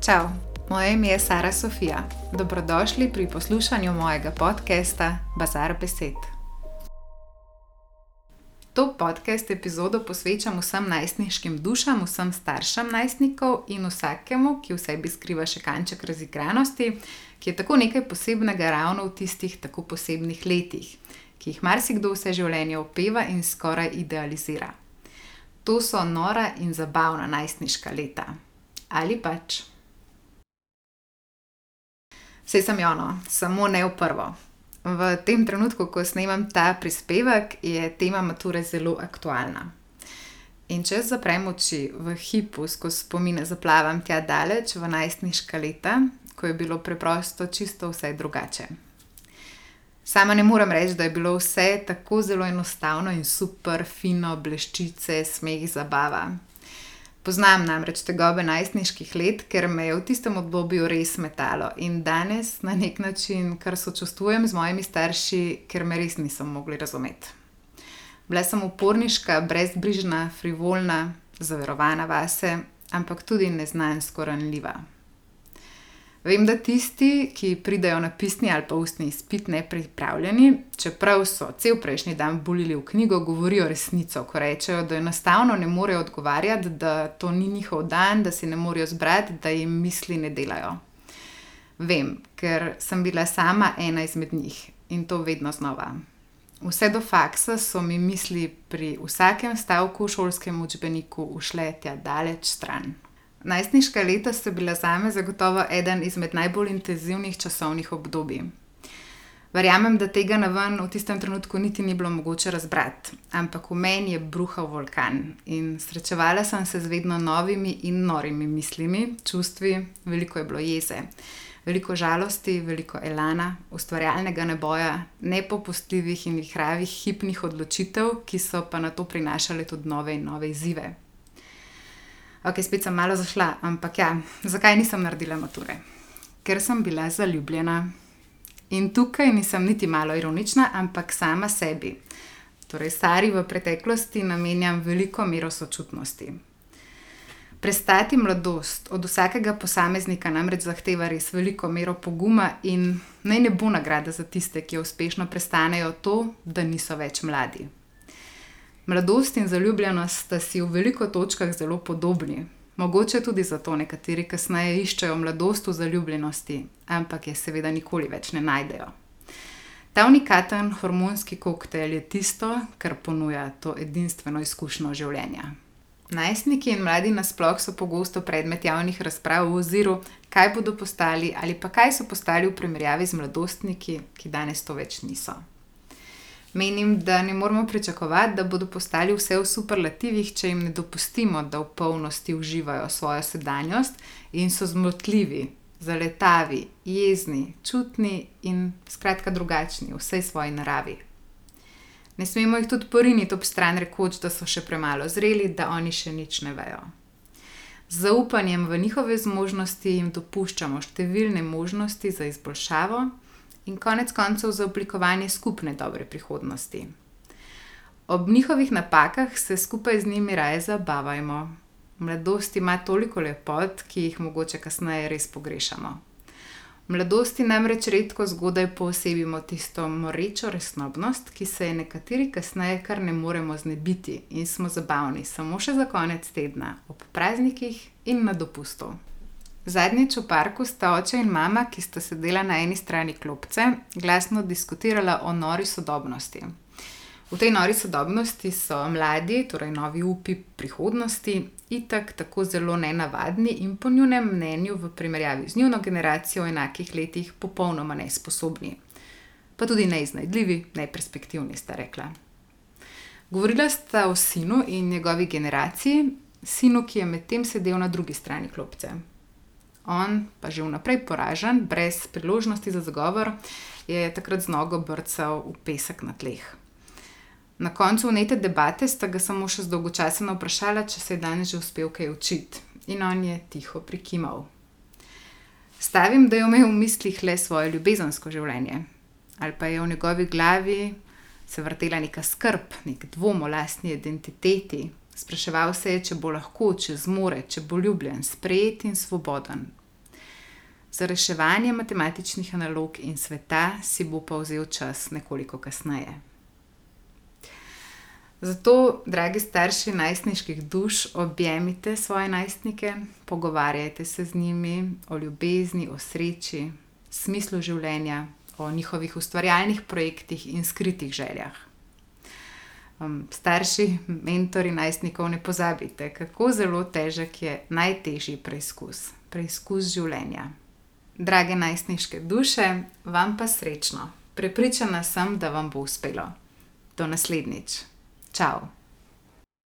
Čau, moje ime je Sara Sofija. Dobrodošli pri poslušanju mojega podcasta Bazar Besed. To podcast epizodo posvečam vsem najstniškim dušam, vsem staršem najstnikov in vsakemu, ki v sebi skriva še kanček razigranosti, ki je tako nekaj posebnega ravno v tistih tako posebnih letih, ki jih marsikdo vse življenje opeva in skoraj idealizira. To so nora in zabavna najstniška leta. Ali pač. Vse sem jono, samo ne v prvo. V tem trenutku, ko snemam ta prispevek, je tema mature zelo aktualna. In če zaprem oči v hipu, skozi spomine zaplavam tja daleč v najstniška leta, ko je bilo preprosto čisto vse drugače. Sama ne morem reči, da je bilo vse tako zelo enostavno in super, fino, bleščice, smeh, zabava. Poznam namreč tegobe najstniških let, ker me je v tistem obdobju res metalo in danes na nek način kar sočustvujem z mojimi starši, ker me res niso mogli razumeti. Bila sem uporniška, brezbrižna, frivolna, zaverovana vase, ampak tudi neznansko ranljiva. Vem, da tisti, ki pridejo na pisni ali pa ustni izpit nepripravljeni, čeprav so cel prejšnji dan bulili v knjigo, govorijo resnico, ko rečejo, da enostavno ne morejo odgovarjati, da to ni njihov dan, da si ne morejo zbrati, da jim misli ne delajo. Vem, ker sem bila sama ena izmed njih in to vedno znova. Vse do faksa so mi misli pri vsakem stavku v šolskem učbeniku ušle tja daleč stran. Najstniška leta so bila zame zagotovo eden izmed najbolj intenzivnih časovnih obdobij. Verjamem, da tega na ven v tistem trenutku niti ni bilo mogoče razbrati, ampak v meni je bruhal vulkan in srečevala sem se z vedno novimi in norimi mislimi, čustvi, veliko je bilo jeze, veliko žalosti, veliko elana, ustvarjalnega neboja, nepopustljivih in hravih hipnih odločitev, ki so pa na to prinašale tudi nove in nove izzive. Ok, spet sem malo zašla, ampak ja, zakaj nisem naredila mature? Ker sem bila zaljubljena. In tukaj nisem niti malo ironična, ampak sama sebi. Torej, stari v preteklosti namenjam veliko mero sočutnosti. Prestati mladosti od vsakega posameznika namreč zahteva res veliko mero poguma, in naj ne bo nagrada za tiste, ki uspešno prestanejo to, da niso več mladi. Mladost in zaljubljenost sta si v veliko točkah zelo podobni. Mogoče tudi zato nekateri kasneje iščejo mladost v zaljubljenosti, ampak je seveda nikoli več ne najdejo. Ta unikaten hormonski koktejl je tisto, kar ponuja to edinstveno izkušnjo življenja. Najstniki in mladi nasploh so pogosto predmet javnih razprav v oziru, kaj bodo postali ali pa kaj so postali v primerjavi z mladostniki, ki danes to več niso. Menim, da ne moremo pričakovati, da bodo postali vse v superlativih, če jim ne dopustimo, da v polnosti uživajo svojo sedanjost in so zmotljivi, zaletavi, jezni, čutni in skratka drugačni v vsej svoji naravi. Ne smemo jih tudi poriniti ob stran, rekoč, da so še premalo zreli, da oni še nič ne vejo. Z zaupanjem v njihove zmožnosti jim dopuščamo številne možnosti za izboljšavo in konec koncev za oblikovanje skupne dobre prihodnosti. Ob njihovih napakah se skupaj z njimi raje zabavajmo. Mladost ima toliko lepot, ki jih mogoče kasneje res pogrešamo. V mladosti namreč redko zgodaj poosebimo tisto morečo resnobnost, ki se je nekateri kasneje kar ne moremo znebiti in smo zabavni samo še za konec tedna, ob praznikih in na dopustu. Zadnjič v parku sta oče in mama, ki sta sedela na eni strani klopce, glasno diskutirala o nori sodobnosti. V tej nori sodobnosti so mladi, torej novi upi prihodnosti, itak tako zelo nenavadni in po njunem mnenju, v primerjavi z njuno generacijo v enakih letih, popolnoma nesposobni. Pa tudi neiznajdljivi, neperspektivni, sta rekla. Govorila sta o sinu in njegovi generaciji, sinu, ki je medtem sedel na drugi strani klopce. On, pa že vnaprej poražen, brez priložnosti za zagovor, je takrat z nogo brcal v pesek na tleh. Na koncu unete debate sta ga samo še zdolgočaseno vprašala, če se je danes že uspel kaj učiti, in on je tiho prikimal. Stavim, da je imel v mislih le svoje ljubezensko življenje, ali pa je v njegovi glavi se vrtela neka skrb, nek dvom o lastni identiteti, Spraševal se je, če bo lahko, če zmore, če bo ljubljen, sprejet in svoboden, Za reševanje matematičnih nalog in sveta si bo pa vzel čas nekoliko kasneje. Zato, dragi starši najstniških duš, objemite svoje najstnike, pogovarjajte se z njimi o ljubezni, o sreči, smislu življenja, o njihovih ustvarjalnih projektih in skritih željah. Starši, mentorji najstnikov, ne pozabite, kako zelo težek je najtežji preizkus, preizkus življenja. Drage najstniške duše, vam pa srečno. Prepričana sem, da vam bo uspelo. Do naslednjič. Čao.